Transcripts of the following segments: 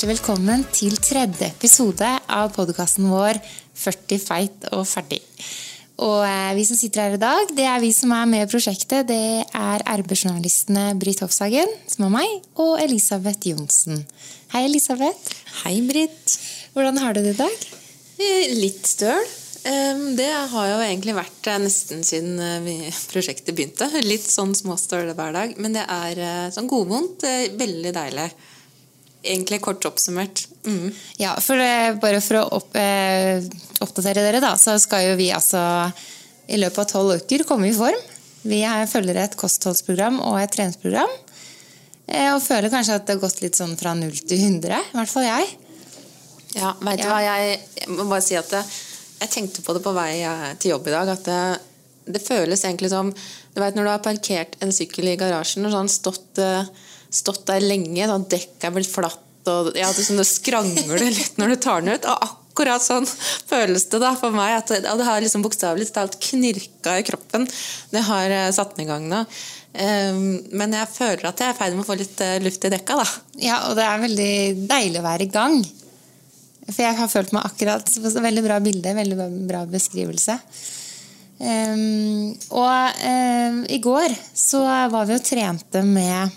Hjertelig velkommen til tredje episode av podkasten vår 40 feit og ferdig. Og eh, vi som sitter her i dag, det er vi som er med i prosjektet. Det er RB-journalistene Britt Hofshagen, som er meg, og Elisabeth Johnsen. Hei, Elisabeth. Hei, Britt. Hvordan har du det i dag? Eh, Litt støl. Det har jo egentlig vært eh, nesten siden prosjektet begynte. Litt sånn småstøl hver dag. Men det er sånn godvondt. Veldig deilig. Egentlig kort oppsummert. Mm. Ja, for eh, bare for å opp, eh, oppdatere dere, da, så skal jo vi altså i løpet av tolv uker komme i form. Vi er- følger et kostholdsprogram og et treningsprogram. Eh, og føler kanskje at det har gått litt sånn fra null til 100. I hvert fall jeg. Ja, vet du hva, jeg, jeg må bare si at det, jeg tenkte på det på vei eh, til jobb i dag, at det, det føles egentlig som Du vet når du har parkert en sykkel i garasjen og sånn stått, eh, stått der lenge, da dekket er blitt flatt, og ja, det, sånn, det skrangler litt når du tar den ut. Og akkurat sånn føles det da for meg. At det, det har liksom bokstavelig talt knirka i kroppen. Det har eh, satt meg i gang nå. Um, men jeg føler at jeg er i ferd med å få litt eh, luft i dekka, da. Ja, og det er veldig deilig å være i gang. For jeg har følt meg akkurat Veldig bra bilde, veldig bra beskrivelse. Um, og um, i går så var vi og trente med,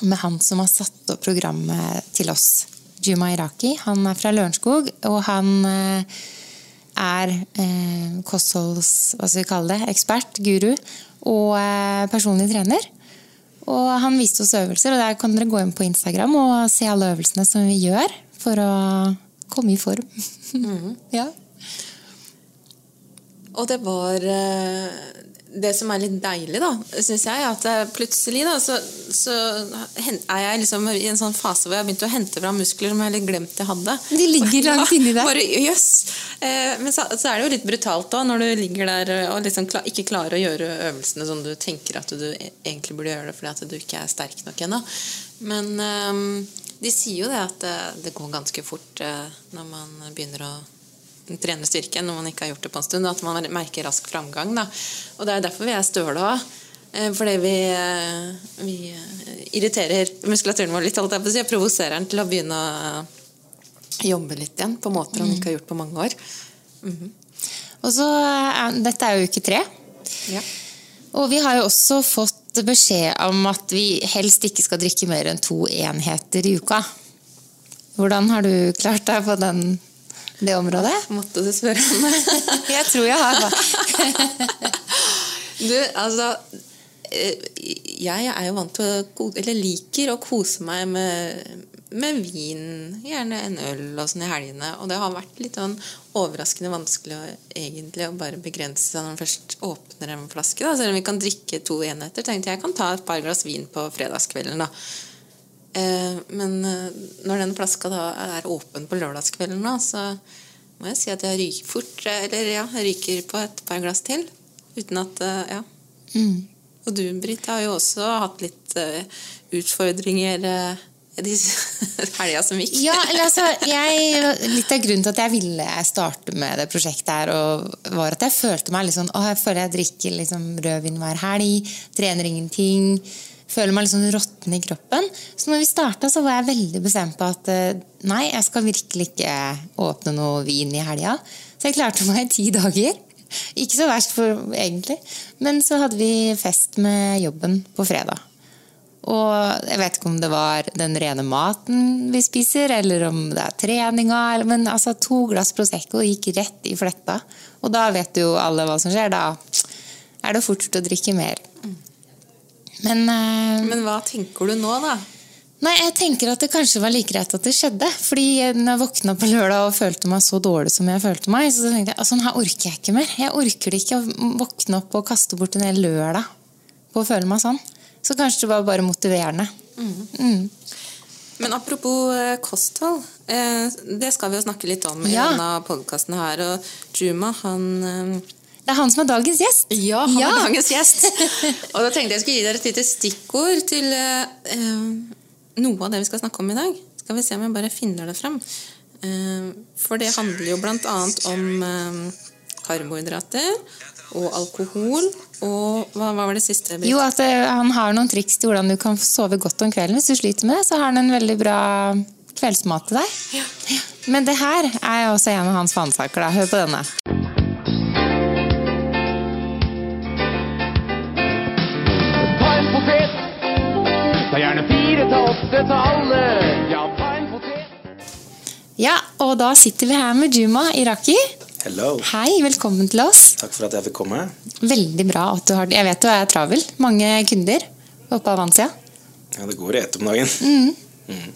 med han som har satt opp programmet til oss. Juma Iraki. Han er fra Lørenskog, og han eh, er eh, kostholds... Hva skal vi kalle det? Ekspert, guru, og eh, personlig trener. Og han viste oss øvelser, og der kan dere gå inn på Instagram og se alle øvelsene som vi gjør for å komme i form. ja. Og det var eh, Det som er litt deilig, da, syns jeg, at eh, plutselig da, så, så er jeg liksom i en sånn fase hvor jeg har begynt å hente fram muskler som jeg hadde glemt jeg hadde. De ligger langt inni deg. Bare jøss! Eh, Men så, så er det jo litt brutalt da, når du ligger der og liksom ikke klarer å gjøre øvelsene som du tenker at du e- egentlig burde gjøre det fordi at du ikke er sterk nok ennå. Men um, de sier jo det at det, det går ganske fort eh, når man begynner å trene styrke når man ikke har gjort det på en stund. At man merker rask framgang. Da. Og det er derfor vi er støle òg. Fordi vi, eh, vi eh, irriterer muskulaturen vår litt. holdt Jeg provoserer den til å begynne å jobbe litt igjen på måter han ikke har gjort på mange år. Og så Dette er jo uke tre. Ja. Og vi har jo også fått beskjed om at vi helst ikke skal drikke mer enn to enheter i uka. Hvordan har du klart deg på den, det området? Måtte du spørre om det? Jeg tror jeg har. Du, altså eh, Jeg er jo vant til å ko- Eller liker å kose meg med, med vin. Gjerne en øl og sånn i helgene. Og det har vært litt sånn overraskende vanskelig å, egentlig å bare begrense seg når man først åpner en flaske. Da. Selv om vi kan drikke to enheter, tenkte jeg jeg kan ta et par glass vin på fredagskvelden. da. Eh, men eh, når den flaska da er åpen på lørdagskvelden, da, så må jeg si at jeg ryker fort eh, Eller ja, jeg ryker på et par glass til. Uten at Ja. Ja. Og du, Britt, har jo også hatt litt utfordringer de helga som gikk. Ja, eller altså, jeg, Litt av grunnen til at jeg ville starte med det prosjektet, her, og var at jeg følte meg litt sånn Å, jeg føler jeg drikker liksom rødvin hver helg, trener ingenting. Føler meg litt sånn råtten i kroppen. Så når vi starta, så var jeg veldig bestemt på at eh, nei, jeg skal virkelig ikke åpne noe vin i helga. Så jeg klarte meg i ti dager. Ikke så verst, for, egentlig. Men så hadde vi fest med jobben på fredag. Og jeg vet ikke om det var den rene maten vi spiser, eller om det er treninga. Men altså, to glass Prosecco gikk rett i fletta. Og da vet jo alle hva som skjer. Da er det fort å drikke mer. Men, uh, Men hva tenker du nå, da? Nei, jeg tenker at det kanskje var like greit at det skjedde. Fordi når jeg våkna på lørdag og følte meg så dårlig som jeg følte meg, så tenkte jeg sånn her orker jeg ikke mer. Jeg orker det ikke å våkne opp og kaste bort en hel lørdag på å føle meg sånn. Så kanskje det var bare motiverende. Mm. Men apropos eh, kosthold, eh, det skal vi jo snakke litt om i Ja. denne podkasten her. Og Juma, han Det er han som er dagens gjest. Ja, han Ja. er dagens gjest. og da tenkte jeg skulle gi dere et lite stikkord til eh, eh, noe av det vi skal snakke om i dag. Skal vi se om jeg bare finner det frem. Uh, for det handler jo blant annet om uh, karbohydrater og alkohol. Og hva, hva var det siste? Britt? Jo, at eh, han har noen triks til hvordan du kan sove godt om kvelden. Hvis du sliter med det, så har han en veldig bra kveldsmat til deg. Ja. Men det her er også en av hans fanesaker. Hør på denne. Ta gjerne fire til åtte til alle. Ja, ta en potet. Ja, og da sitter vi her med Juma Iraki. Hello. Hei, velkommen til oss. Takk for at jeg fikk komme. Veldig bra at du har Jeg vet du er travel. Mange kunder oppe av Avansia. Ja, det går i ett om dagen. Mm.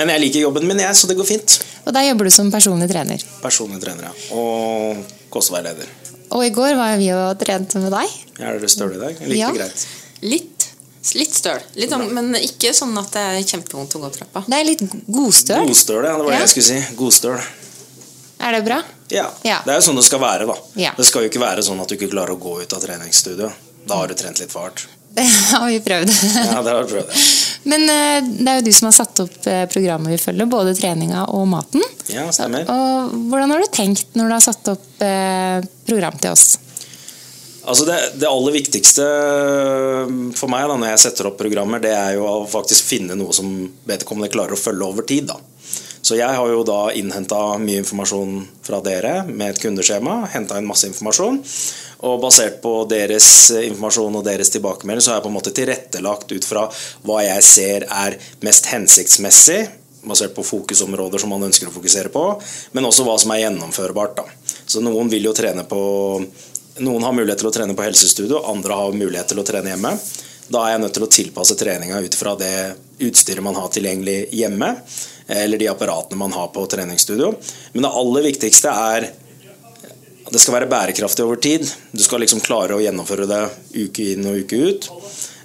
Men jeg liker jobben min, jeg, så det går fint. Og der jobber du som personlig trener. Personlig trener, ja. Og kostveileder. Og i går var vi og trente med deg. Ja, Er dere støle i dag? Like Ja. greit. Litt. Litt støl. Litt sånn, men ikke sånn at det er kjempevondt å gå trappa. Det er litt godstøl. Godstøl, ja. Det var Ja. det jeg skulle si. Godstøl. Er det bra? Ja. Ja. Det er jo sånn det skal være, da. Ja. Det skal jo ikke være sånn at du ikke klarer å gå ut av treningsstudio. Da har du trent litt for hardt. Det har vi prøvd. Ja, det har vi prøvd. Men eh, det er jo du som har satt opp eh, programmet vi følger, både treninga og maten. Ja, stemmer. Og hvordan har du tenkt når du har satt opp eh, program til oss? Altså det, det aller viktigste for meg da, når jeg setter opp programmer, det er jo å faktisk finne noe som vedkommende klarer å følge over tid. Da. Så jeg har jo da innhenta mye informasjon fra dere med et kundeskjema. Henta inn masse informasjon. Og basert på deres informasjon og deres tilbakemelding, så har jeg på en måte tilrettelagt ut fra hva jeg ser er mest hensiktsmessig. Basert på fokusområder som man ønsker å fokusere på, men også hva som er gjennomførbart. Da. Så noen vil jo trene på noen har mulighet til å trene på helsestudio, andre har mulighet til å trene hjemme. Da er jeg nødt til å tilpasse treninga ut fra det utstyret man har tilgjengelig hjemme, eller de apparatene man har på treningsstudio. Men det aller viktigste er at det skal være bærekraftig over tid. Du skal liksom klare å gjennomføre det uke inn og uke ut,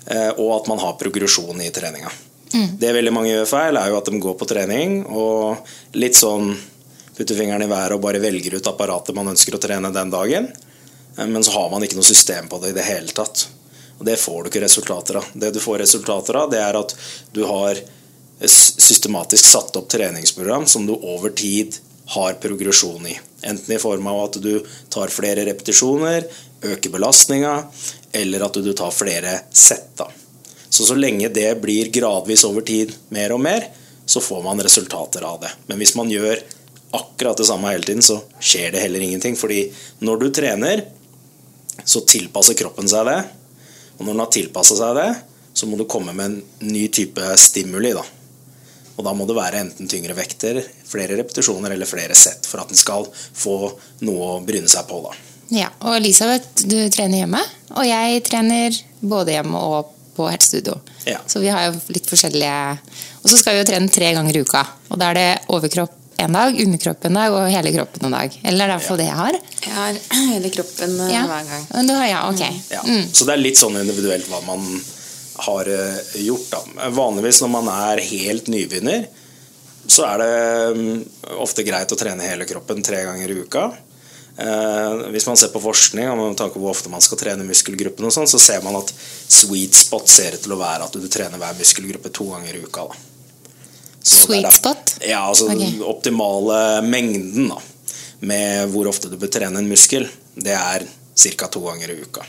eh, og at man har progresjon i treninga. Det veldig mange gjør feil, er jo at de går på trening og litt sånn putter fingeren i været og bare velger ut apparatet man ønsker å trene den dagen. Eh, Men så har man ikke noe system på det i det hele tatt. Og det får du ikke resultater av. Det du får resultater av, det er at du har systematisk satt opp treningsprogram som du over tid har progresjon i. Enten i form av at du tar flere repetisjoner, øker belastninga, eller at du tar flere sett. Så så lenge det blir gradvis over tid mer og mer, så får man resultater av det. Men hvis man gjør akkurat det samme hele tiden, så skjer det heller ingenting. Fordi når du trener, så tilpasser kroppen seg det. Og når den har tilpassa seg det, så må du komme med en ny type stimuli. da. Og da må det være enten tyngre vekter, flere repetisjoner eller flere sett for at den skal få noe å bryne seg på. da. Ja, og Elisabeth, du trener hjemme, og jeg trener både hjemme og på helsestudio. Ja. Så vi har jo litt forskjellige Og så skal vi jo trene tre ganger i uka. Og da er det overkropp en dag, underkroppen en dag og hele kroppen en dag. Eller det er det hvert fall det jeg har. Jeg har hele kroppen eh, Ja. hver gang. Du har, ja, ok. Ja. Mm. Så det er litt sånn individuelt hva man har eh, gjort. Da. Vanligvis når man er helt nybegynner, så er det mm, ofte greit å trene hele kroppen tre ganger i uka. Eh, hvis man ser på forskning og med tanke på hvor ofte man skal trene muskelgruppen, sånn, så ser man at sweet spot ser ut til å være at du trener hver muskelgruppe to ganger i uka. Da. Sweet spot? Ja, altså okay. den optimale mengden da, med hvor ofte du bør trene en muskel, det er ca. to ganger i uka.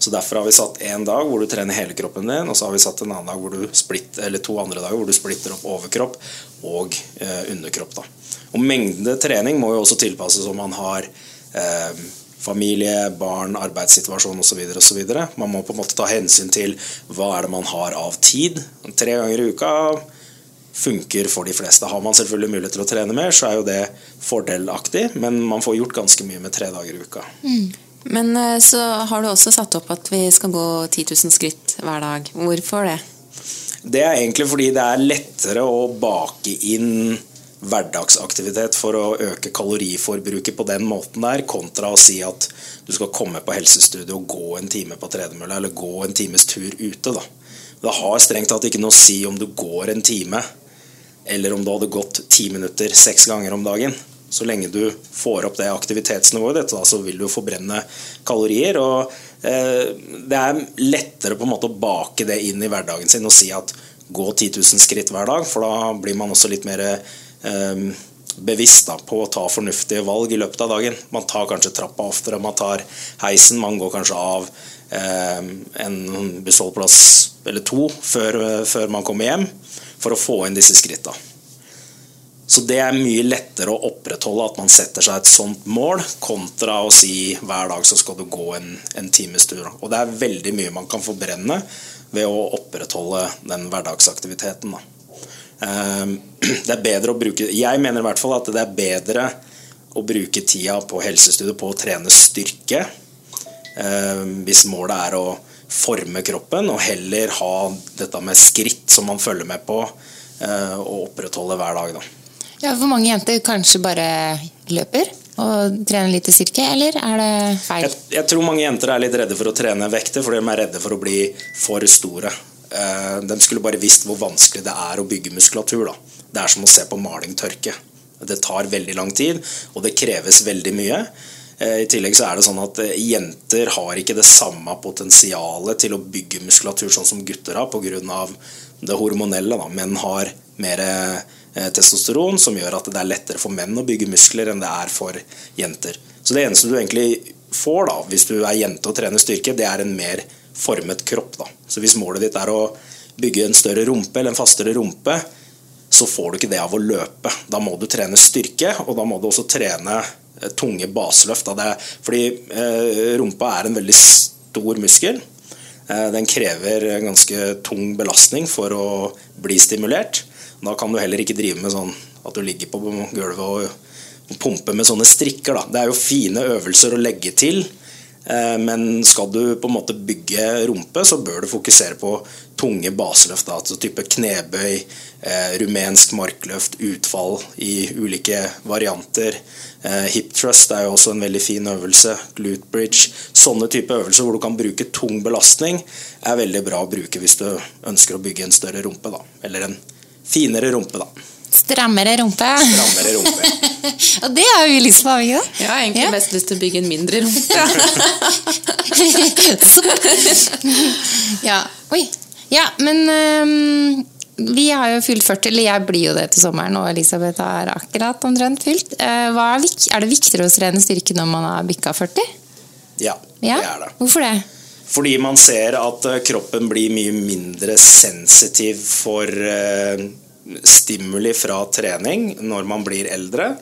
Så Derfor har vi satt én dag hvor du trener hele kroppen din, og så har vi satt en annen dag hvor du splitter, eller to andre dager hvor du splitter opp overkropp og eh, underkropp. Da. Og Mengde trening må jo også tilpasses om man har eh, familie, barn, arbeidssituasjon osv. osv. Man må på en måte ta hensyn til hva er det man har av tid. Tre ganger i uka funker for de fleste. Har man selvfølgelig mulighet til å trene mer, så er jo det fordelaktig, men man får gjort ganske mye med tre dager i uka. Men eh, så har du også satt opp at vi skal gå 10 000 skritt hver dag. Hvorfor det? Det er egentlig fordi det er lettere å bake inn hverdagsaktivitet for å øke kaloriforbruket på den måten der, kontra å si at du skal komme på helsestudio og gå en time på tredemølla eller gå en times tur ute. Da. Det har strengt tatt ikke noe å si om du går en time eller om du hadde gått ti minutter seks ganger om dagen. Så lenge du får opp det aktivitetsnivået ditt, så vil du forbrenne kalorier. og eh, Det er lettere på en måte å bake det inn i hverdagen sin og si at gå 10 000 skritt hver dag, for da blir man også litt mer eh, bevisst på å ta fornuftige valg i løpet av dagen. Man tar kanskje trappa oftere, man tar heisen, man går kanskje av eh, en bussholdeplass eller to før man kommer hjem, for å få inn disse skrittene. Så det er mye lettere å opprettholde at man setter seg et sånt mål, kontra å si hver dag så skal du gå en, en times tur. Og det er veldig mye man kan forbrenne ved å opprettholde den hverdagsaktiviteten. Da. Ehm, det er bedre å bruke Jeg mener i hvert fall at det er bedre å bruke tida på helsestudiet på å trene styrke, ehm, hvis målet er å forme kroppen, og heller ha dette med skritt som man følger med på, eh, og opprettholde hver dag. da. Ja, For mange jenter kanskje bare løper og trener litt i styrke, eller er det feil? Jeg, jeg tror mange jenter er litt redde for å trene vekter, fordi de er redde for å bli for store. Eh, de skulle bare visst hvor vanskelig det er å bygge muskulatur. Da. Det er som å se på maling tørke. Det tar veldig lang tid, og det kreves veldig mye. Eh, I tillegg så er det sånn at eh, jenter har ikke det samme potensialet til å bygge muskulatur sånn som gutter har, pga. det hormonelle. Da. Menn har mer testosteron, som gjør at det er lettere for menn å bygge muskler enn det er for jenter. Så det eneste du egentlig får da, hvis du er jente og trener styrke, det er en mer formet kropp. Da. Så hvis målet ditt er å bygge en større rumpe eller en fastere rumpe, så får du ikke det av å løpe. Da må du trene styrke, og da må du også trene eh, tunge baseløft. fordi eh, rumpa er en veldig stor muskel. Eh, den krever ganske tung belastning for å bli stimulert. Da kan du heller ikke drive med sånn at du ligger på gulvet og pumper med sånne strikker. Da. Det er jo fine øvelser å legge til Eh, men skal du på en måte bygge rumpe, så bør du fokusere på tunge baseløft. Altså type knebøy, eh, rumensk markløft, utfall i ulike varianter. Eh, hip thrust er jo også en veldig fin øvelse. Glute bridge. Sånne type øvelser hvor du kan bruke tung belastning, er veldig bra å bruke hvis du ønsker å bygge en større rumpe. Da. Eller en finere rumpe, da. Strammere rumpe. Strammere rumpe. og det har vi lyst på, ikke Jeg har egentlig ja. mest lyst til å bygge en mindre rumpe. ja. Oi. Ja, men um, vi har jo fylt 40, eller jeg blir jo det til sommeren, og Elisabeth har akkurat omtrent fylt. Uh, er, er, det viktigere å trene styrke når man har bikka 40? Ja, ja, det er det. Hvorfor det? Fordi man ser at eh, kroppen blir mye mindre sensitiv for uh, stimuli fra trening når man blir eldre.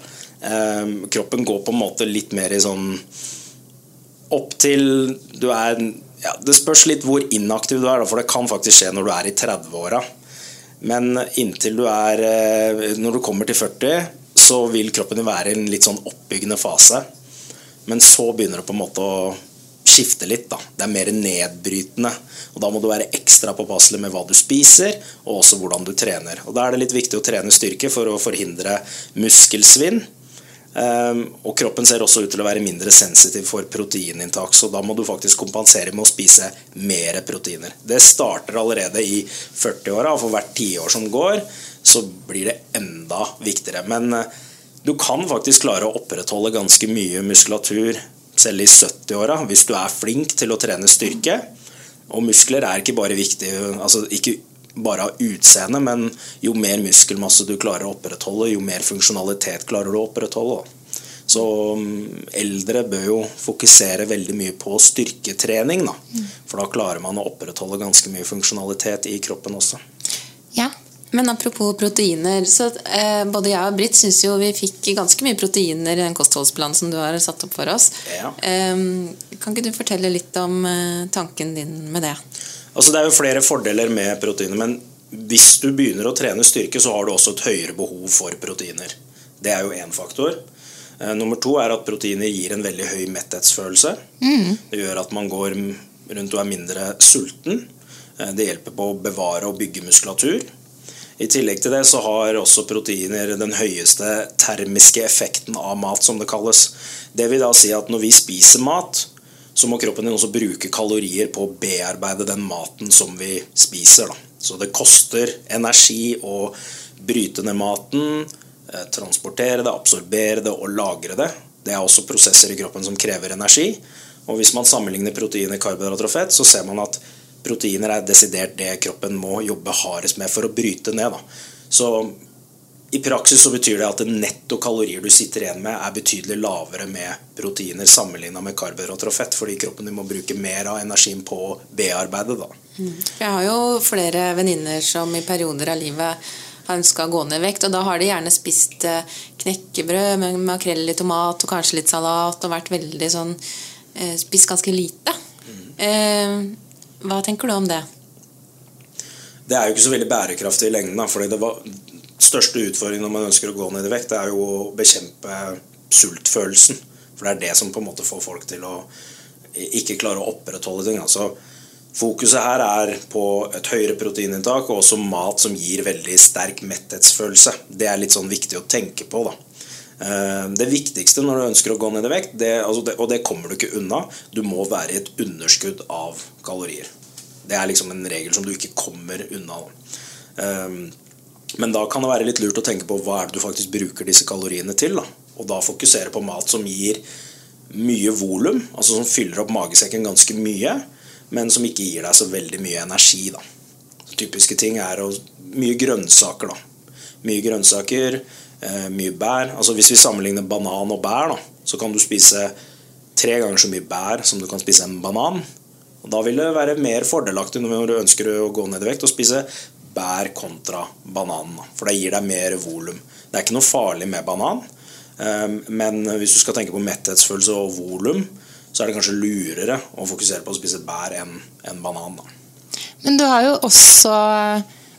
Ehm, kroppen går på en måte litt mer i sånn Opp til du er ja, Det spørs litt hvor inaktiv du er, for det kan faktisk skje når du er i 30-åra. Men inntil du er eh, Når du kommer til 40, så vil kroppen være i en litt sånn oppbyggende fase. Men så begynner det på en måte å skifte litt. Da. Det er mer nedbrytende. Og Da må du være ekstra påpasselig med hva du spiser, og også hvordan du trener. Og Da er det litt viktig å trene styrke for å forhindre muskelsvinn. Um, og kroppen ser også ut til å være mindre sensitiv for proteininntak, så da må du faktisk kompensere med å spise mer proteiner. Det starter allerede i 40-åra, og for hvert tiår som går, så blir det enda viktigere. Men uh, du kan faktisk klare å opprettholde ganske mye muskulatur selv i 70-åra, hvis du er flink til å trene styrke. Og muskler er ikke bare viktig, altså ikke bare av utseende, men jo mer muskelmasse du klarer å opprettholde, jo mer funksjonalitet klarer du å opprettholde. Så mm, eldre bør jo fokusere veldig mye på styrketrening, da. For da klarer man å opprettholde ganske mye funksjonalitet i kroppen også. Ja, Men apropos proteiner, så eh, både jeg og Britt syns jo vi fikk ganske mye proteiner i den kostholdsplanen som du har satt opp for oss. Ja. Eh, kan ikke du fortelle litt om eh, tanken din med det? Altså Det er jo flere fordeler med proteiner, men hvis du begynner å trene styrke, så har du også et høyere behov for proteiner. Det er jo én faktor. Eh, nummer to er at proteiner gir en veldig høy metthetsfølelse. Det gjør at man går rundt og er mindre sulten. Eh, Det hjelper på å bevare og bygge muskulatur. I tillegg til det så har også proteiner den høyeste termiske effekten av mat, som det kalles. Det vil da si at når vi spiser mat, så må kroppen din også bruke kalorier på å bearbeide den maten som vi spiser. Da. Så det koster energi å bryte ned maten, eh, transportere det, absorbere det og lagre det. Det er også prosesser i kroppen som krever energi. Og hvis man sammenligner proteiner, karbohydrater og fett, så ser man at proteiner er desidert det kroppen må jobbe hardest med for å bryte ned. Da. Så i praksis så betyr det at netto kalorier du sitter igjen med, er betydelig lavere med proteiner sammenligna med karbohydrater og fett, fordi kroppen din må bruke mer av energien på å bearbeide. Da. Jeg har jo flere venninner som i perioder av livet har ønska å gå ned i vekt, og da har de gjerne spist eh, knekkebrød med makrell i tomat og kanskje litt salat og vært veldig sånn eh, Spist ganske lite. Eh, hva tenker du om det? Det er jo ikke så veldig bærekraftig i lengden. Fordi det var, største utfordringen når man ønsker å gå ned i vekt, det er jo å bekjempe sultfølelsen. For det er det som på en måte får folk til å ikke klare å opprettholde ting. Altså, fokuset her er på et høyere proteininntak og også mat som gir veldig sterk metthetsfølelse. Det er litt sånn viktig å tenke på. da. Eh, Det viktigste når du ønsker å gå ned i vekt, det, altså det, og det kommer du ikke unna, du må være i et underskudd av kalorier. Det er liksom en regel som du ikke kommer unna. Eh, Men da kan det være litt lurt å tenke på hva er det du faktisk bruker disse kaloriene til. Da. Og da fokusere på mat som gir mye volum, altså som fyller opp magesekken ganske mye, men som ikke gir deg så veldig mye energi. Da. Typiske ting er mye grønnsaker. da. Mye grønnsaker, mye bær. Altså Hvis vi sammenligner banan og bær, da, så kan du spise tre ganger så mye bær som du kan spise en banan. Og Da vil det være mer fordelaktig når du ønsker å gå ned i vekt, å spise bær kontra banan. For det gir deg mer volum. Det er ikke noe farlig med banan, eh, men hvis du skal tenke på metthetsfølelse og volum, så er det kanskje lurere å fokusere på å spise bær enn banan. da. Men du har jo også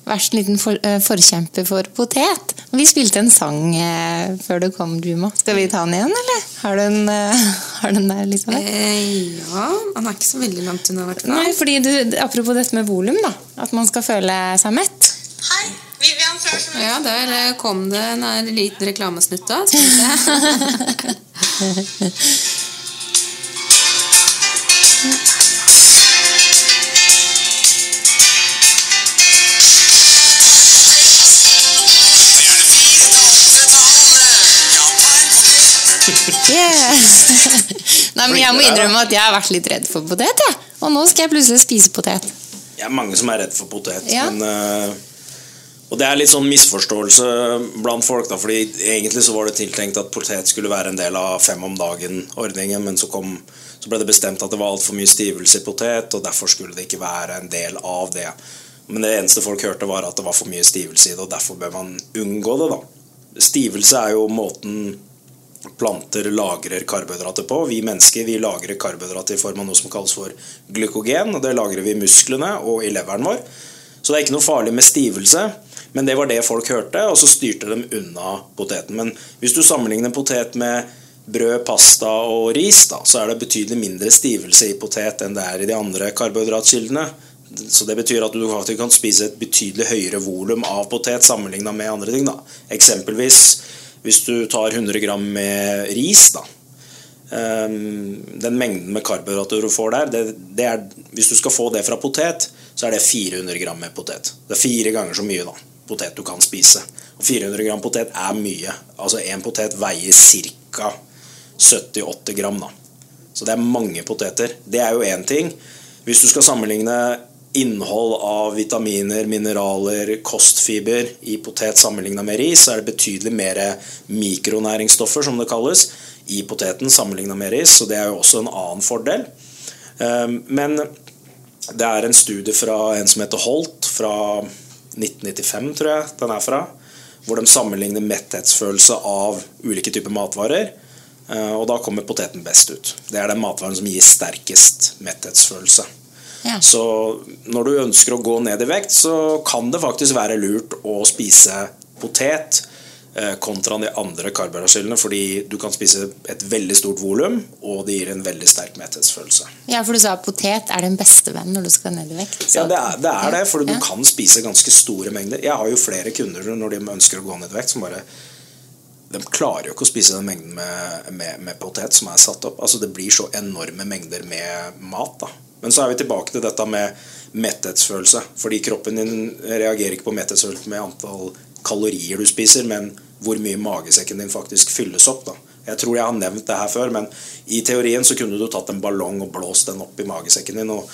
vært en liten for, eh, forkjemper for potet. Vi spilte en sang eh, før du kom, Juma. Skal vi ta den igjen, eller? Har du den, eh, har den der, Elisabeth? Eh, ja, han er ikke så veldig langt unna, i hvert fall. Nei, fordi du, Apropos dette med volum, da. At man skal føle seg mett. Hei, Vivian Førsund. Ja, der eh, kom det en liten reklamesnutt da. Skal Nei, men Jeg må innrømme at jeg har vært litt redd for potet. Jeg. Og nå skal jeg plutselig spise potet. Det er mange som er redd for potet. Ja. Men, eh, og det er litt sånn misforståelse blant folk. Da, fordi Egentlig så var det tiltenkt at potet skulle være en del av fem om dagen-ordningen, men så, kom, så ble det bestemt at det var altfor mye stivelse i potet, og derfor skulle det ikke være en del av det. Men det eneste folk hørte, var at det var for mye stivelse i det, og derfor bør man unngå det. da. Stivelse er jo måten planter lagrer karbohydrater på. Vi mennesker vi lagrer karbohydrater i form av noe som kalles for glykogen. og Det lagrer vi i musklene og i leveren vår. Så det er ikke noe farlig med stivelse. Men det var det folk hørte, og så styrte de unna poteten. Men hvis du sammenligner potet med brød, pasta og ris, da, så er det betydelig mindre stivelse i potet enn det er i de andre karbohydratkildene. Så det betyr at du faktisk kan spise et betydelig høyere volum av potet sammenlignet med andre ting. Da. Eksempelvis hvis du tar 100 gram med ris, da. ehm, Den mengden med karbohydrater du får der, det, det er, hvis du skal få det fra potet, så er det 400 gram med potet. Det er fire ganger så mye da, potet du kan spise. Og 400 gram potet er mye. Altså En potet veier ca. 70-80 gram. da. Så det er mange poteter. Det er jo én ting. Hvis du skal sammenligne innhold av vitaminer, mineraler, kostfiber i potet sammenlignet med ris, så er det betydelig mer mikronæringsstoffer, som det kalles, i poteten sammenlignet med ris. Så det er jo også en annen fordel. Ehm, Men det er en studie fra en som heter Holt fra 1995, tror jeg den er fra. Hvor de sammenligner metthetsfølelse av ulike typer matvarer. Eh, Og da kommer poteten best ut. Det er den matvaren som gir sterkest metthetsfølelse. Ja. Så når du ønsker å gå ned i vekt, så kan det faktisk være lurt å spise potet eh, kontra de andre karbohydratskillene, fordi du kan spise et veldig stort volum, og det gir en veldig sterk metthetsfølelse. Ja, for du sa potet er din beste venn når du skal ned i vekt. Ja, det er det, er det for Ja. du kan spise ganske store mengder. Jeg har jo flere kunder når de ønsker å gå ned i vekt, som bare De klarer jo ikke å spise den mengden med, med, med potet som er satt opp. Altså Det blir så enorme mengder med mat. da Men så er vi tilbake til dette med metthetsfølelse. Fordi kroppen din reagerer ikke på metthetsfølelse med antall kalorier du spiser, men hvor mye magesekken din faktisk fylles opp. da Jeg tror jeg har nevnt det her før, men i teorien så kunne du tatt en ballong og blåst den opp i magesekken din. og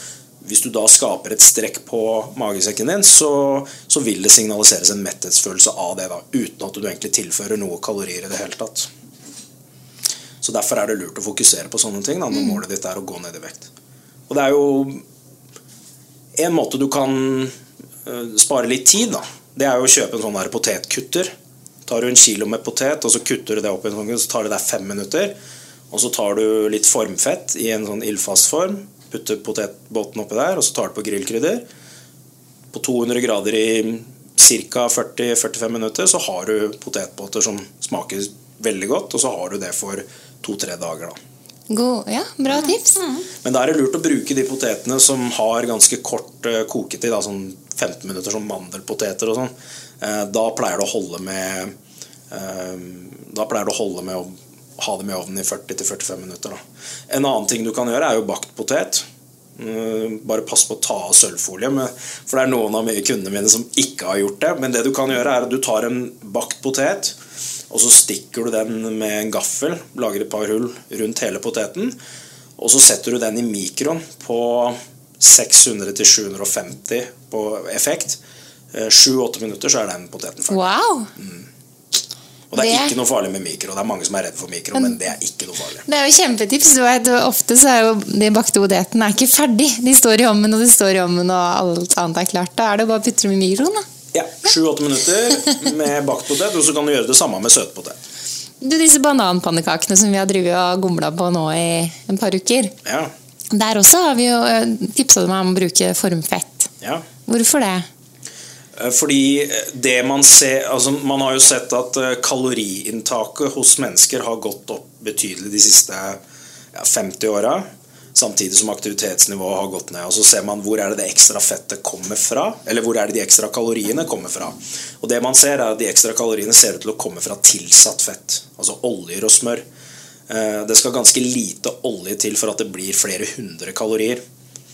hvis du da skaper et strekk på magesekken din, så, så vil det signaliseres en metthetsfølelse av det, da, uten at du egentlig tilfører noe kalorier i det hele tatt. Så Derfor er det lurt å fokusere på sånne ting da, når målet ditt er å gå ned i vekt. Og det er jo en måte du kan eh, spare litt tid, da. Det er jo å kjøpe en sånn der potetkutter. Tar du en kilo med potet, og så kutter du det opp i en sånn, så tar det deg fem minutter. Og så tar du litt formfett i en sånn ildfast form, putter potetbåten oppi der, og så tar du på grillkrydder. På 200 grader i ca. 40-45 minutter så har du potetbåter som smaker veldig godt, og så har du det for to-tre dager. da. God, ja, bra tips. Men da er det lurt å bruke de potetene som har ganske kort eh, koketid, da, sånn 15 minutter som mandelpoteter og sånn. Eh, da pleier det å holde med eh, Da pleier det å holde med å ha dem i ovnen i 40-45 minutter. Da. En annen ting du kan gjøre, er jo bakt potet. Eh, Bare pass på å ta av sølvfolie, for det er noen av kundene mine som ikke har gjort det. Men det du kan gjøre, er at du tar en bakt potet, og så stikker du den med en gaffel, lager et par hull rundt hele poteten, og så setter du den i mikroen på 600-750 på effekt. 7-8 minutter så er den poteten ferdig. Wow! Og det er Det- ikke noe farlig med mikro. Det er mange som er redd for mikro, men det er ikke noe farlig. Det er jo kjempetips. Ofte så er jo de bakte potetene er ikke ferdig. De står i ovnen, og de står i ovnen, og alt annet er klart. Da er det bare å putte dem i mikroen. da. Ja, 7-8 minutter med bakt potet, og så kan du gjøre det samme med søtpotet. Du, Disse bananpannekakene som vi har drevet og gomla på nå i en par uker. Ja, Der også har vi jo tipsa meg om å bruke formfett. ja. Hvorfor det? Eh, Fordi det man ser altså Man har jo sett at eh, kaloriinntaket hos mennesker har gått opp betydelig de siste 50 åra. Samtidig som aktivitetsnivået har gått ned. Og så ser man hvor er det det ekstra fettet kommer fra. Eller hvor er det de ekstra kaloriene kommer fra. Og det man ser er at De ekstra kaloriene ser ut til å komme fra tilsatt fett. Altså oljer og smør. Eh, Det skal ganske lite olje til for at det blir flere hundre kalorier.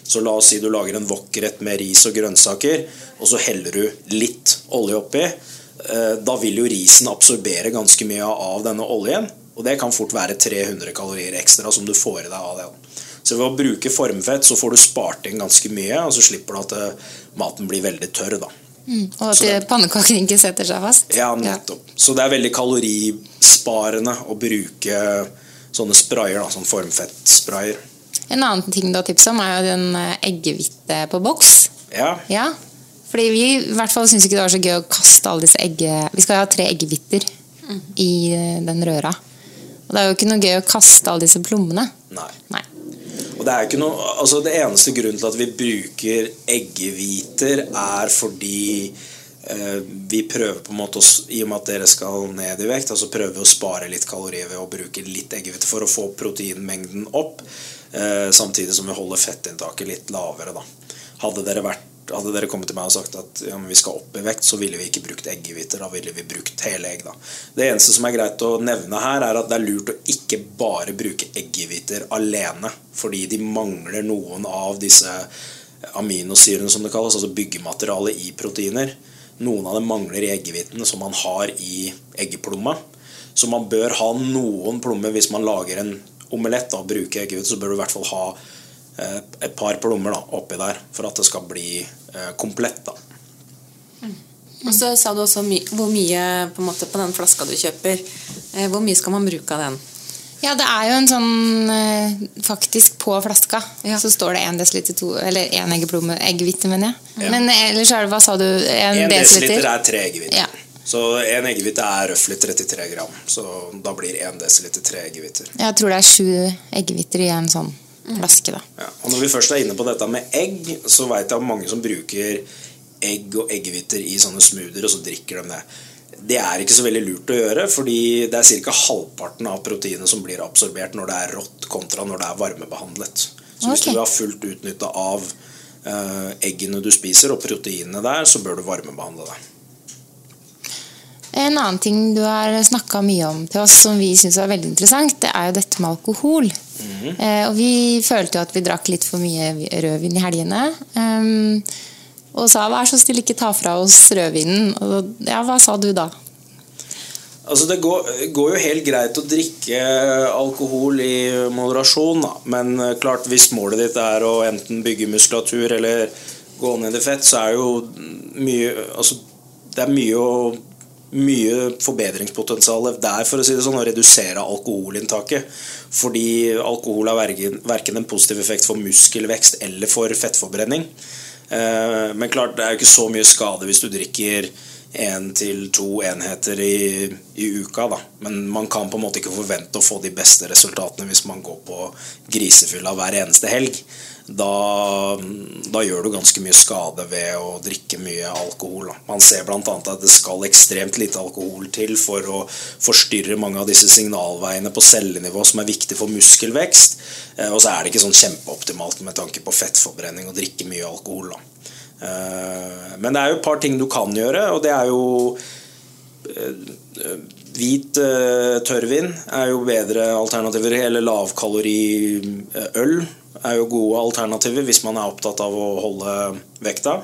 Så la oss si du lager en wokrett med ris og grønnsaker, og så heller du litt olje oppi. Eh, Da vil jo risen absorbere ganske mye av denne oljen, og det kan fort være 300 kalorier ekstra som du får i deg av det. Så ved å bruke formfett så får du spart inn ganske mye, og så slipper du at eh, maten blir veldig tørr. da. Mm. Og at det- pannekakene ikke setter seg fast? Ja, nettopp. Så det er veldig kalorisparende å bruke sånne sprayer, da, sånn formfettsprayer. En annen ting du har tips om, er jo den eh, eggehvite på boks. Ja, Ja, fordi vi i hvert fall syns ikke det var så gøy å kaste alle disse egge... Vi skal ha tre eggehviter i eh, den røra. Og det er jo ikke noe gøy å kaste alle disse plommene. nei. Nei. Og det er ikke noe, altså det eneste grunnen til at vi bruker eggehviter, er fordi eh, vi prøver på en måte, i og med at dere skal ned i vekt, altså prøver vi å spare litt kalorier ved å bruke litt eggehvite for å få proteinmengden opp, eh, samtidig som vi holder fettinntaket litt lavere. Da. Hadde dere vært hadde dere kommet til meg og sagt at ja, vi skal opp i vekt, så ville vi ikke brukt eggehviter. Da ville vi brukt hele egg. Da. Det eneste som er greit å nevne her, er at det er lurt å ikke bare bruke eggehviter alene. Fordi de mangler noen av disse aminosyrene, som det kalles, altså byggematerialet i proteiner. Noen av dem mangler i eggehvitene, som man har i eggeplomma. Så man bør ha noen plommer hvis man lager en omelett og bruker eggehvite, så bør du i hvert fall ha et par plommer da, oppi der for at det skal bli eh, komplett. da. Og så sa du også my hvor mye på, en måte, på den flaska du kjøper. Eh, hvor mye skal man bruke av den? Ja, det er jo en sånn eh, Faktisk på flaska så står det 1 dl to, Eller 1 eggeplomme Eggehvite, mener jeg. Ja. Men ellers er det Hva sa du? 1 1 desiliter desiliter? er tre eggehviter. Ja. Så en eggehvite er røftlig 33 gram. Så da blir 1 desiliter tre eggehviter. Jeg tror det er sju eggehviter i en sånn da. Ja. Og når vi først er inne på dette med egg, så veit jeg om mange som bruker egg og eggehviter i sånne smoothier, og så drikker de det. Det er ikke så veldig lurt å gjøre, fordi det er ca. halvparten av proteinet som blir absorbert når det er rått, kontra når det er varmebehandlet. Så hvis du har fullt utnytta av uh, eggene du spiser, og proteinene der, så bør du varmebehandle det. En annen ting du har snakka mye om til oss som vi syns var veldig interessant, det er jo dette med alkohol. eh, og vi følte jo at vi drakk litt for mye rødvin i helgene. ehm, og sa 'vær så snill, ikke ta fra oss rødvinen'. Og ja, hva sa du da? Altså Det går, går jo helt greit å drikke alkohol i moderasjon, da. men eh, klart hvis målet ditt er å enten bygge muskulatur eller gå ned i fett, så er jo mye altså, Det er mye, å, mye forbedringspotensial der, for å si det sånn, å redusere alkoholinntaket. Fordi alkohol har verken, en positiv effekt for muskelvekst eller for fettforbrenning. Eh, Men klart, det er jo ikke så mye skade hvis du drikker én til to enheter i, i uka. Da. Men man kan på en måte ikke forvente å få de beste resultatene hvis man går på grisefylla hver eneste helg. Da, da gjør du ganske mye skade ved å drikke mye alkohol. Da. Man ser bl.a. at det skal ekstremt lite alkohol til for å forstyrre mange av disse signalveiene på cellenivå som er viktig for muskelvekst. Eh, Og så er det ikke sånn kjempeoptimalt med tanke på fettforbrenning å drikke mye alkohol. Da. Eh, Men det er jo et par ting du kan gjøre, og det er jo eh, Hvit tørrvin er jo bedre alternativer. Eller lavkaloriøl er jo gode alternativer hvis man er opptatt av å holde vekta.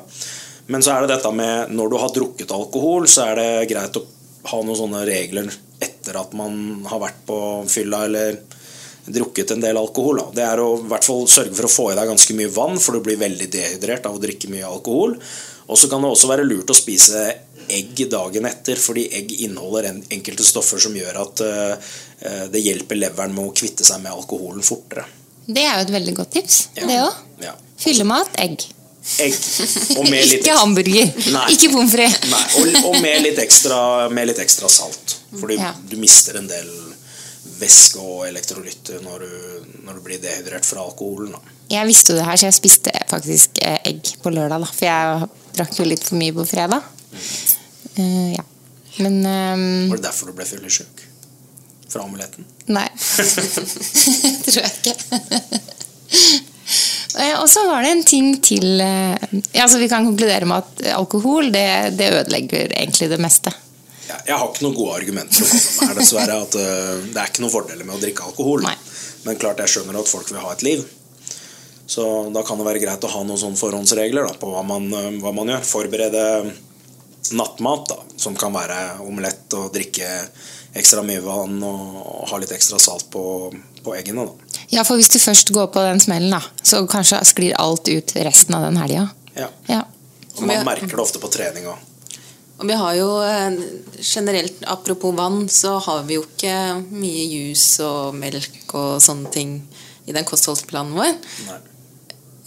Men så er det dette med når du har drukket alkohol, så er det greit å ha noen sånne regler etter at man har vært på fylla eller drukket en del alkohol. Da. Det er å i hvert fall sørge for å få i deg ganske mye vann, for du blir veldig dehydrert av å drikke mye alkohol. Og så kan det også være lurt å spise egg dagen etter, fordi egg inneholder enkelte stoffer som gjør at eh, eh, det hjelper leveren med å kvitte seg med alkoholen fortere. Det er jo et veldig godt tips. Det òg. Ja. Fyllemat egg. Egg. Og med litt Ikke hamburger. Nei. Ikke pommes frites. Og, og med, litt ekstra, med litt ekstra salt. Fordi Ja. du mister en del væske og elektrolytter når du, når du blir dehydrert fra alkoholen. Da. Jeg visste jo det her, så jeg spiste faktisk eh, egg på lørdag. da For jeg drakk jo litt for mye på fredag. Uh, ja. Men um, Var det derfor du ble fyllesyk? Fra omeletten? Nei. Tror jeg ikke. Eh, Og så var det en ting til eh, ja, altså Vi kan konkludere med at alkohol det, det ødelegger egentlig det meste. Ja, jeg har ikke noen gode argumenter om det her, dessverre. At uh, det er ikke noen fordeler med å drikke alkohol. Men klart jeg skjønner at folk vil ha et liv. Så da kan det være greit å ha noen sånne forhåndsregler da, på hva man, eh, hva man gjør. Forberede nattmat, da, som kan være omelett og drikke ekstra mye vann og, og ha litt ekstra salt på, på eggene. Da. Ja, for hvis du først går på den smellen, da, så kanskje sklir alt ut resten av den helga. Ja. Ja. Og man merker det ofte på trening òg. Og vi har jo eh, generelt, apropos vann, så har vi jo ikke mye juice og melk og sånne ting i den kostholdsplanen vår. Nei.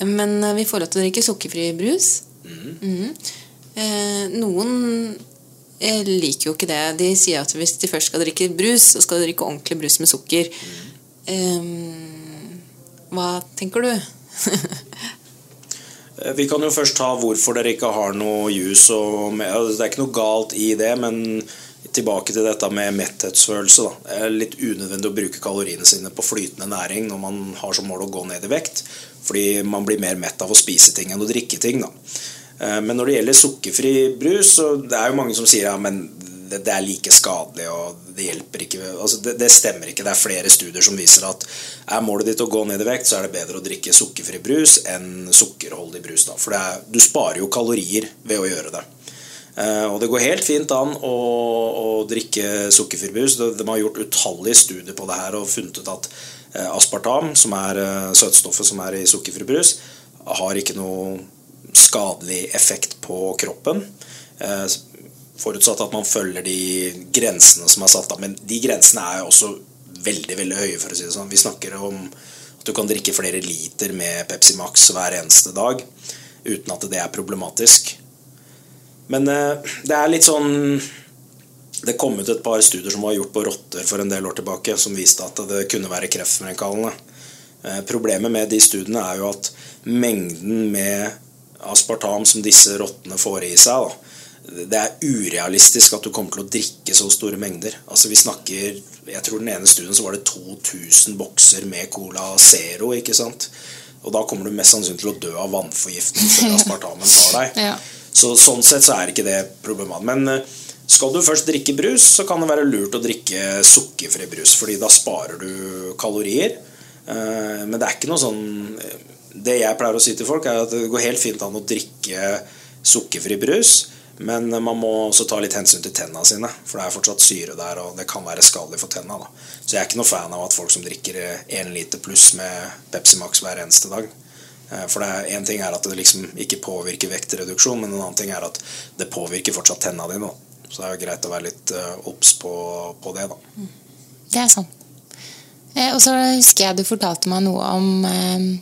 Men eh, vi får lov til å drikke sukkerfri brus. Mhm. Eh, noen eh, liker jo ikke det. De sier at hvis de først skal drikke brus, så skal de drikke ordentlig brus med sukker. Um, hva tenker du? Eh, Vi kan jo først ta hvorfor dere ikke har noe altså, det er ikke noe galt i det, men tilbake til dette med metthetsfølelse. Da. Det er litt unødvendig å bruke kaloriene sine på flytende næring når man har som mål å gå ned i vekt. Fordi man blir mer mett av å spise ting enn å drikke ting. Da. Eh, Men når det gjelder sukkerfri brus, så det er jo mange som sier ja, men det, er like skadelig og det hjelper ikke. Altså, det, det stemmer ikke. Det er flere studier som viser at er målet ditt å gå ned i vekt, så er det bedre å drikke sukkerfri brus enn sukkerholdig brus. Da. For er, du sparer jo kalorier ved å gjøre det. Eh, og det går helt fint an å, å drikke sukkerfri brus. De, de har gjort utallige studier på det her og funnet ut at eh, aspartam, som er søtstoffet som er i sukkerfri brus, har ikke noe skadelig effekt på kroppen. Eh, Forutsatt at man følger de grensene som er satt av. Men de grensene er jo også veldig veldig høye. for å si det sånn. Vi snakker om at du kan drikke flere liter med Pepsi Max hver eneste dag uten at det er problematisk. Men eh, det er litt sånn Det kom ut et par studier som var gjort på rotter for en del år tilbake, som viste at det kunne være kreftfremkallende. Eh, Problemet med de studiene er jo at mengden med aspartam som disse rottene får i seg, da, det er urealistisk at du kommer til å drikke så store mengder. Altså vi snakker, Jeg tror den ene studien så var det 2000 bokser med Cola Zero. ikke sant? Og da kommer du mest sannsynlig til å dø av vannforgiftning før aspartamen tar deg. Ja. Så Sånn sett så er ikke det problemet. Men eh, skal du først drikke brus, så kan det være lurt å drikke sukkerfri brus, fordi da sparer du kalorier. Eh, Men det er ikke noe sånn Det jeg pleier å si til folk, er at det går helt fint an å drikke sukkerfri brus, men man må også ta litt hensyn til tennene sine, for det er fortsatt syre der, og det kan være skadelig for tennene. Så jeg er ikke noe fan av at folk som drikker én liter pluss med Pepsi Max hver eneste dag. Eh, For en ting er at det liksom ikke påvirker vektreduksjon, men en annen ting er at det påvirker fortsatt tennene dine. Så det er jo greit å være litt eh, obs på, på det, da. Det er sant. Eh, og så husker jeg du fortalte meg noe om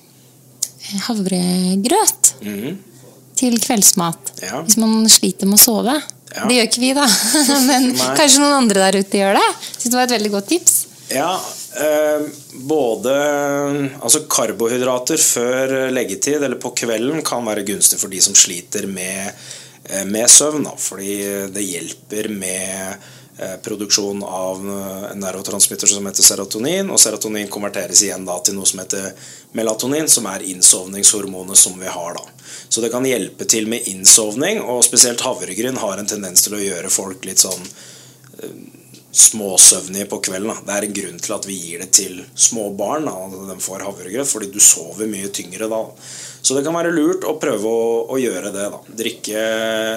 havregrøt -hmm. til kveldsmat. Ja. Hvis man sliter med å sove. Ja. Det gjør ikke vi, da. Men Nei. kanskje noen andre der ute gjør det. Syns det var et veldig godt tips. Ja, eh, både altså karbohydrater før leggetid eller på kvelden kan være gunstig for de som sliter med, eh, med søvn. Da, fordi det hjelper med produksjon av eh, en neurotransmitter som heter serotonin. Og serotonin konverteres igjen da til noe som heter melatonin, som er innsovningshormonet som vi har. da. Så det kan hjelpe til med innsovning, og spesielt havregryn har en tendens til å gjøre folk litt sånn småsøvnige på kvelden. Da. Det er en grunn til at vi gir det til små barn. Da, de får havregrøt, fordi du sover mye tyngre da. Så det kan være lurt å prøve å, å gjøre det. da. Drikke,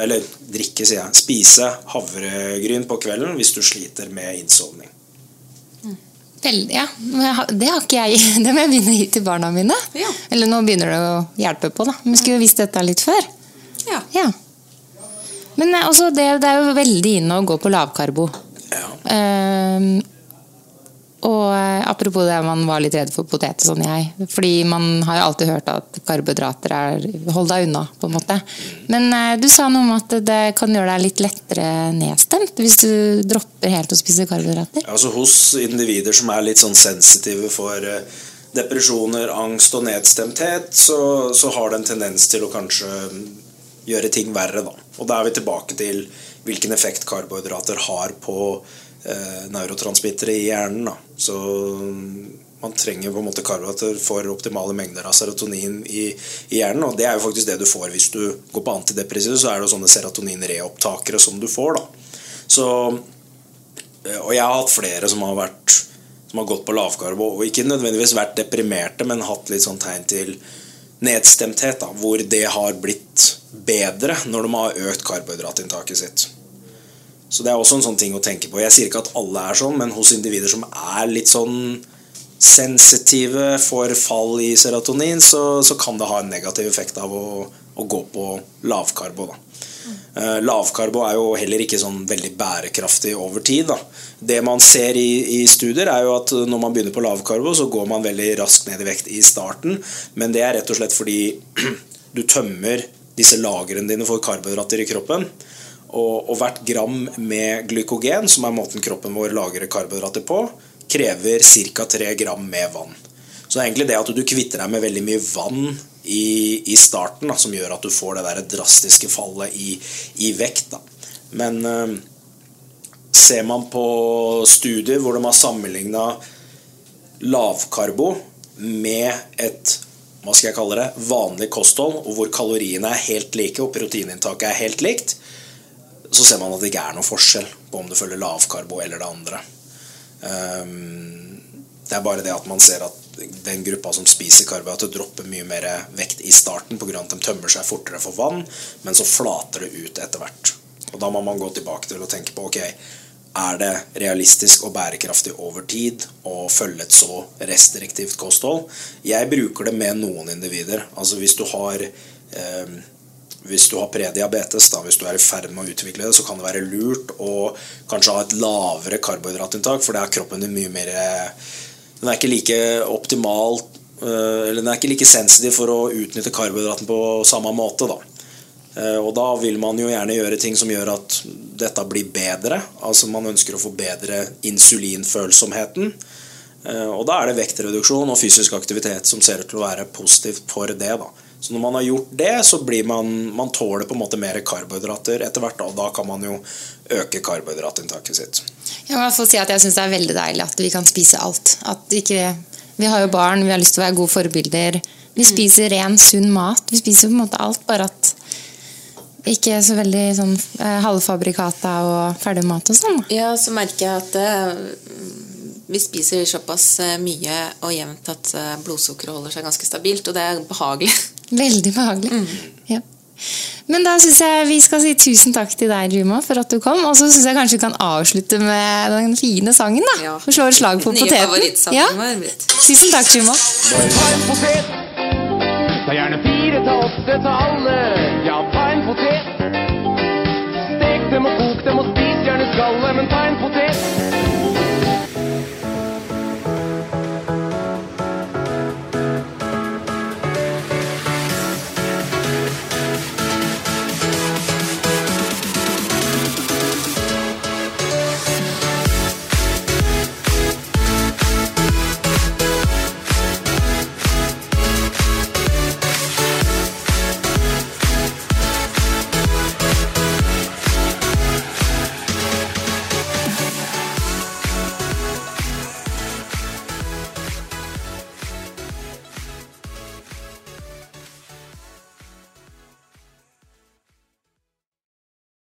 eller drikke, sier jeg. Spise havregryn på kvelden hvis du sliter med innsovning. Veldig, ja. Det har ikke jeg. Det må jeg begynne å gi til barna mine. Ja. Eller nå begynner det å hjelpe på, da. Men vi skulle jo visst dette litt før. Ja. Ja. Men eh, også det, det er jo veldig inne å gå på lavkarbo. Ja. Ehm, og eh, apropos det man var litt redd for potet, sånn jeg. Fordi man har jo alltid hørt at karbohydrater er Hold deg unna, på en måte. Men eh, du sa noe om at det kan gjøre deg litt lettere nedstemt hvis du dropper helt å spise karbohydrater. Altså Hos individer som er litt sånn sensitive for eh, depresjoner, angst og nedstemthet, så, så har det en tendens til å kanskje mm, gjøre ting verre. da. Og da er vi tilbake til hvilken effekt karbohydrater har på neurotransmittere i hjernen. da. Så mm, man trenger på en måte karbohydrater for optimale mengder av serotonin i, i hjernen. Og det er jo faktisk det du får hvis du går på antidepressiv, så er det jo sånne serotoninreopptakere som du får. da. Så Eh, Og jeg har hatt flere som har vært som har gått på lavkarbo og ikke nødvendigvis vært deprimerte, men hatt litt sånn tegn til nedstemthet, da, hvor det har blitt bedre når de har økt karbohydratinntaket sitt. Så det er også en sånn ting å tenke på. Jeg sier ikke at alle er sånn, men hos individer som er litt sånn sensitive for fall i serotonin, så, så kan det ha en negativ effekt av å, å gå på lavkarbo. da. Uh, lavkarbo er jo heller ikke sånn veldig bærekraftig over tid. Da. Det man ser i, i studier, er jo at når man begynner på lavkarbo, så går man veldig raskt ned i vekt i starten. Men det er rett og slett fordi du tømmer disse lagrene dine for karbohydrater i kroppen. Og, og hvert gram med glykogen, som er måten kroppen vår lagrer karbohydrater på, krever ca. 3 gram med vann. Så det er egentlig det at du kvitter deg med veldig mye vann i, i starten, da, som gjør at du får det der drastiske fallet i, i vekt. Da. Men øh, ser man på studier hvor de har sammenligna lavkarbo med et hva skal jeg kalle det, vanlig kosthold, og hvor kaloriene er helt like og proteininntaket er helt likt, så ser man at det ikke er noen forskjell på om du følger lavkarbo eller det andre. Um, det er bare det at man ser at den gruppa som spiser karbohydrater, dropper mye mer vekt i starten pga. at de tømmer seg fortere for vann, men så flater det ut etter hvert. Og Da må man gå tilbake til å tenke på ok, er det realistisk og bærekraftig over tid å følge et så restriktivt kosthold? Jeg bruker det med noen individer. Altså Hvis du har eh, hvis du har prediabetes, da, hvis du er i ferd med å utvikle det, så kan det være lurt å kanskje ha et lavere karbohydratinntak, for det er kroppen din mye mer Den er ikke like optimal eh, Eller den er ikke like sensitiv for å utnytte karbohydraten på samme måte, da. Eh, Og da vil man jo gjerne gjøre ting som gjør at dette blir bedre. Altså man ønsker å få bedre insulinfølsomheten. Eh, Og da er det vektreduksjon og fysisk aktivitet som ser ut til å være positivt for det. da. Så når man har gjort det, så blir man, man tåler på en måte mer karbohydrater etter hvert. Og da kan man jo øke karbohydratinntaket sitt. Jeg må fall si at jeg syns det er veldig deilig at vi kan spise alt. At ikke, vi har jo barn, vi har lyst til å være gode forbilder. Vi spiser ren, sunn mat. Vi spiser på en måte alt, bare at ikke så veldig sånn eh, halvfabrikata og ferdigmat og sånn. Ja, så merker jeg at eh, vi spiser såpass eh, mye og jevnt at eh, blodsukkeret holder seg ganske stabilt, og det er behagelig. Veldig behagelig. Mm. Ja. Men da syns jeg vi skal si tusen takk til deg, Juma, for at du kom. Og så syns jeg kanskje vi kan avslutte med den fine sangen, da. Ja. Og slå et slag på Nye poteten. Ja. Tusen takk, Juma. Ta en potet. Ta gjerne fire, ta åtte, ta alle. Ja, ta en potet. Stek dem og kok dem og spis gjerne skallet, men ta en potet.